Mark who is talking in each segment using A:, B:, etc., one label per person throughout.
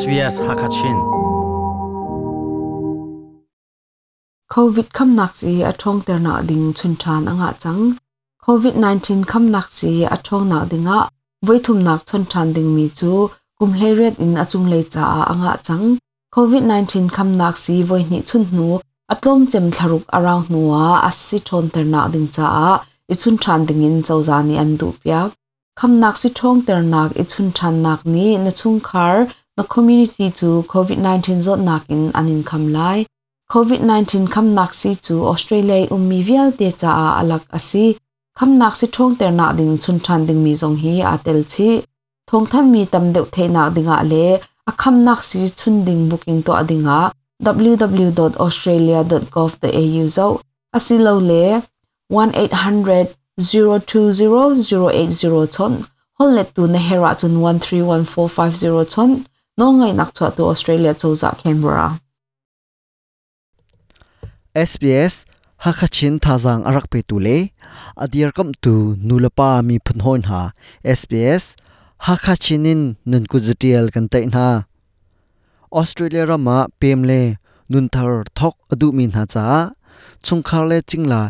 A: SBS Hakachin.
B: COVID kam nach si a thong der na ding chun than anga chang COVID-19 kam nach si a thong na dinga voithum nak chun than ding mi chu kum hleret in achung lei cha anga chang COVID-19 kam nak si voi ni chun nu. Atlom chem tharuk around nuwa as si thon ter na ding cha i chun than ding in chawza ni an du pyak kam nak si thong ter nak i chun than nak ni na chung khar a community chu COVID 19 zot nak in anin kham lai. COVID-19 kham nak si chu Australia ummi vial te cha a alak asi. Kham nak si thong ter na ding chun than ding mi zong hi tel chi. Thong than mi tam deuh the na dinga le. A kham nak si chun ding booking to adinga www.australia.gov.au zo. Asilo le. 1800 020 080 chon. Hollet tu na hera chun 131450 ton no ngai nak chwa từ Australia choza Canberra
C: SBS hakachin thazang arak pe tu le. Adir kam tu nulapa mi phunhon ha. SBS hakachinin nun ku zatial kan tai na Australia rama pemle nun thar thok adu min ha cha. Chungkhar le chingla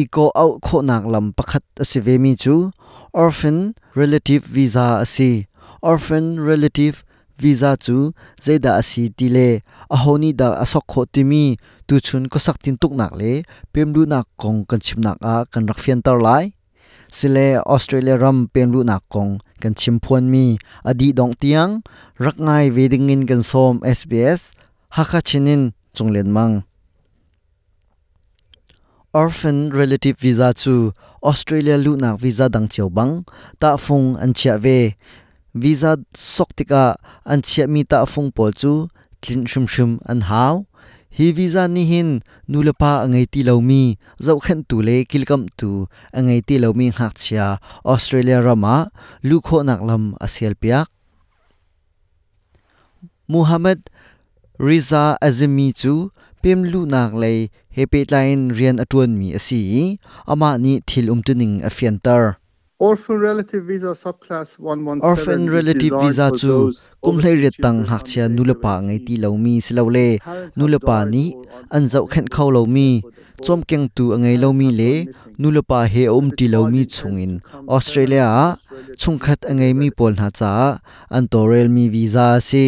C: iko au kho nak lam pakhat asive mi chu. Orphan relative visa asi. Orphan relative visa chu zeda asi tile. Ahoni da asok kho timi tu chun ko sak tin tuk nak le. Pemlu nak kong kan chim nak a kan rak fian tar lai. Sile australia ram pemlu nak kong kan chim phon mi. Adi dong tiang, rak ngai veding in kan som sbs haka chinin chunglen mang. Orphan relative visa chu australia lu nak visa dang cheu bang, ta phung an chia ve visa soktika an chia mi ta phung pol chu tlin shum shum an haw hi visa ni hin nulapa angai ti lomi zau khan tu le kilkam tu angai ti lomi hak chia australia rama lu kho nak lam asial piak. Muhammad riza azmi chu pem lu nak le hepe line rian atun mi asi ama ni thil umtuning afiantar
D: Orphan relative visa subclass 117
C: orphan relative visa chu kumhlai ret tang hak chia nulapa ngai ti lomi silole nulapa ni an zau khen khau lomi chom keng tu angai lomi le nulapa he um ti lomi chungin australia chungkhat angai mi pol na cha an torel mi visa si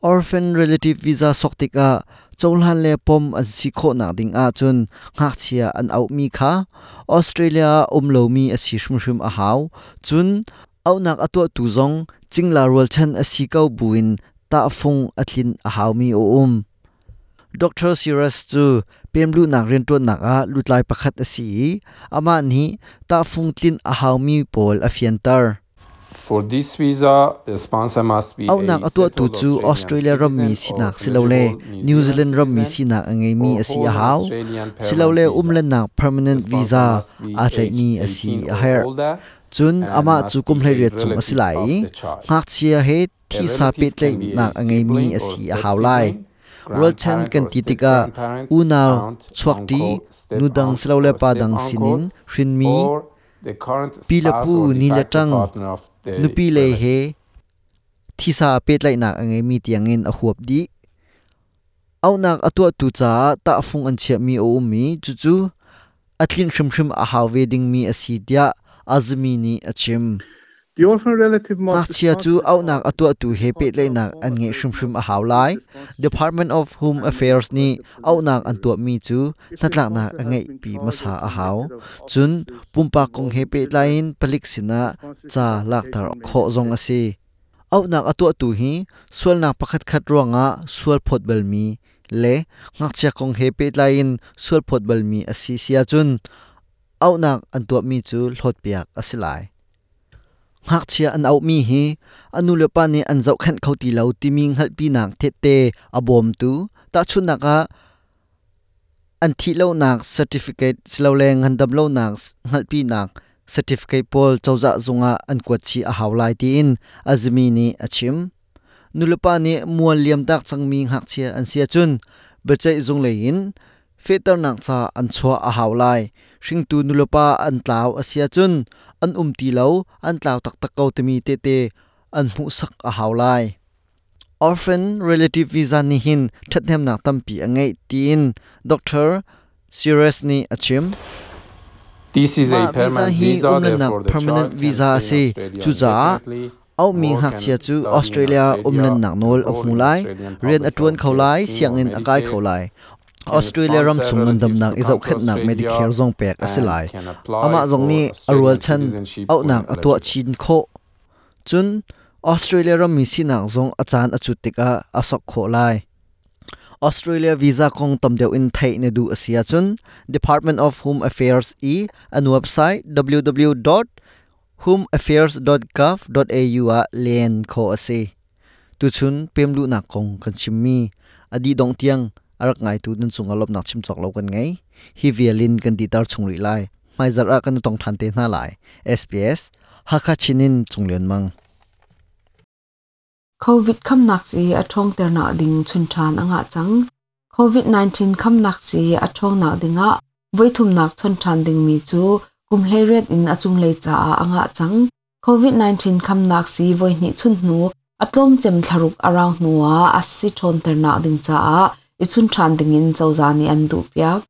C: orphan relative visa soktika cholhan le pom an si kho na ding a chun ngak chia an au mi kha australia umlo mi a si shum shum a haw chun au nak atwa tu zong chingla rol chan a si kau buin ta phung athlin a haw mi o um Dr. Sirius chu pemlu nak ren to nak a lutlai pakhat a si ama ni ta phung tlin a haw mi pol a fiantar
E: For this visa, the sponsor must be
C: au nak atwa tu chu australia ram mi sinak silole new zealand ram mi sinak angai mi asi a haw silole umlan nak permanent visa a tlai mi asi a hair chun ama chu kum hlai riat chung asilai. ngak chia he thi sa pe tlai nak angai mi asi a haw lai. World Chan kan titika unaw chuak ti nudang silole pa dang sinin hrin mi pilapu nilatang nupi le he thisa pet lai nak angai mi tiangin a huap di au nak atwa tu cha ta phung an chia mi o mi chu chu atlin shrim shrim a haw wedding mi asi dia azmi ni achim
D: The orphan relative
C: Ngak
D: must
C: chia chu au nak atwa tu he pe le nak an nge shrim shrim a haw lai Department of Home Affairs ni au nak an tuap mi chu thatlak nak angai pi masa a haw chun pumpa kong he pe lain palik sina cha lak tar kho zong ase au nak atwa tu hi sual nak pakhat khat ronga sual phot bal mi. Le ngak chia kong he pe lain sual phot bal mi asi sia chun. Au nak an tuap mi chu hlot piak asilai hak chia an au mi hi. Anu le pa ni an zau khan khauti lo timing hal pi nak the te abom tu. Ta chu naka an thi lo nak certificate slo le ngan dam lo nak hal pi nak certificate pol chawza zunga an ko chi a hawlai ti in azmi ni achim nulapa ni mual liam dak changmi hak chia an sia chun. Bechai zung le in fetar nak cha an chua a hawlai hring tu nulapa an tlaw asia chun. An um ti lo an tlaw tak tak ko temi te te an mu sak a hawlai orphan relative visa ni hin thathem nak tampi angai tin. Doctor serious ni achim
E: This is a permanent
C: visa
E: therefore the
C: permanent visa si. Chu za au mi hak chia chu australia umlan nak nol
E: in
C: ahmulai
E: Australian
C: rian
E: health
C: khaulai
E: scheme
C: siang in akai khaulai
E: Can
C: australia ram
E: sponsor
C: chung ngandam
E: relatives
C: nak
E: to
C: izau
E: come to
C: khat nak
E: Australia
C: medicare zong pek
E: and
C: asilai
E: can apply
C: ama zong ni
E: for
C: arwal
E: Australian
C: chan
E: citizenship
C: au
E: when
C: nak atua
E: eligible.
C: chin kho chun australia ram mi si nak zong achan achutika asok kho lai Australia visa kong tam deu in thai ne du asia chun Department of Home Affairs e an website www.homeaffairs.gov.au a len kho ase tu chun pemlu na kong kan chimmi adi dong tiang arak ngai tu dun chung alop nak chim chok lo kan ngai hi vialin kan di tar chung ri lai mai zar a kan tong than te na lai SPS hakha chinin chunglen mang
B: COVID kham nak si atong ter na ding chun than anga chang COVID 19 kham nak si atong na dinga voithum nak chun than ding mi chu kum hle ret in achung le cha a anga chang COVID 19 kham nak si voi ni chun nu atlom chem tharuk around nuwa asi thon ter na ding cha ichun than dingin chawzani chawza an du piak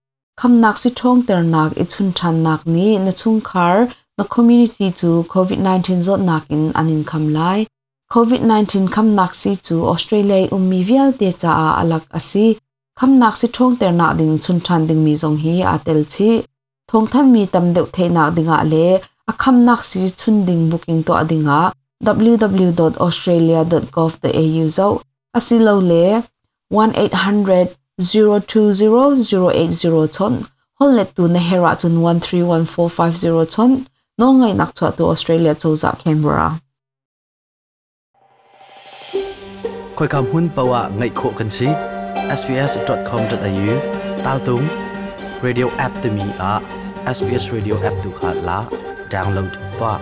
B: kham nak si thong ter nak i than nak ni, na chung khar na community chu COVID 19 zot nak in anin kham lai. COVID-19 kham nak si chu Australia ummi vial te cha a alak asi kham nak si thong ter na ding chun than ding mi zong hi atel chi. Thong than mi tam deuh the na dinga le, a kham nak si chun ding booking to adinga www.australia.gov.au zo asilo le 1800 020 080 chon hol let tu na hera chun 131450 chon no ngai nak chwa tu Australia choza Canberra
A: khoi kam hun pawa ngai kho kan si sbs.com.au tal tung radio app te mi a sbs radio app tu khat la download pa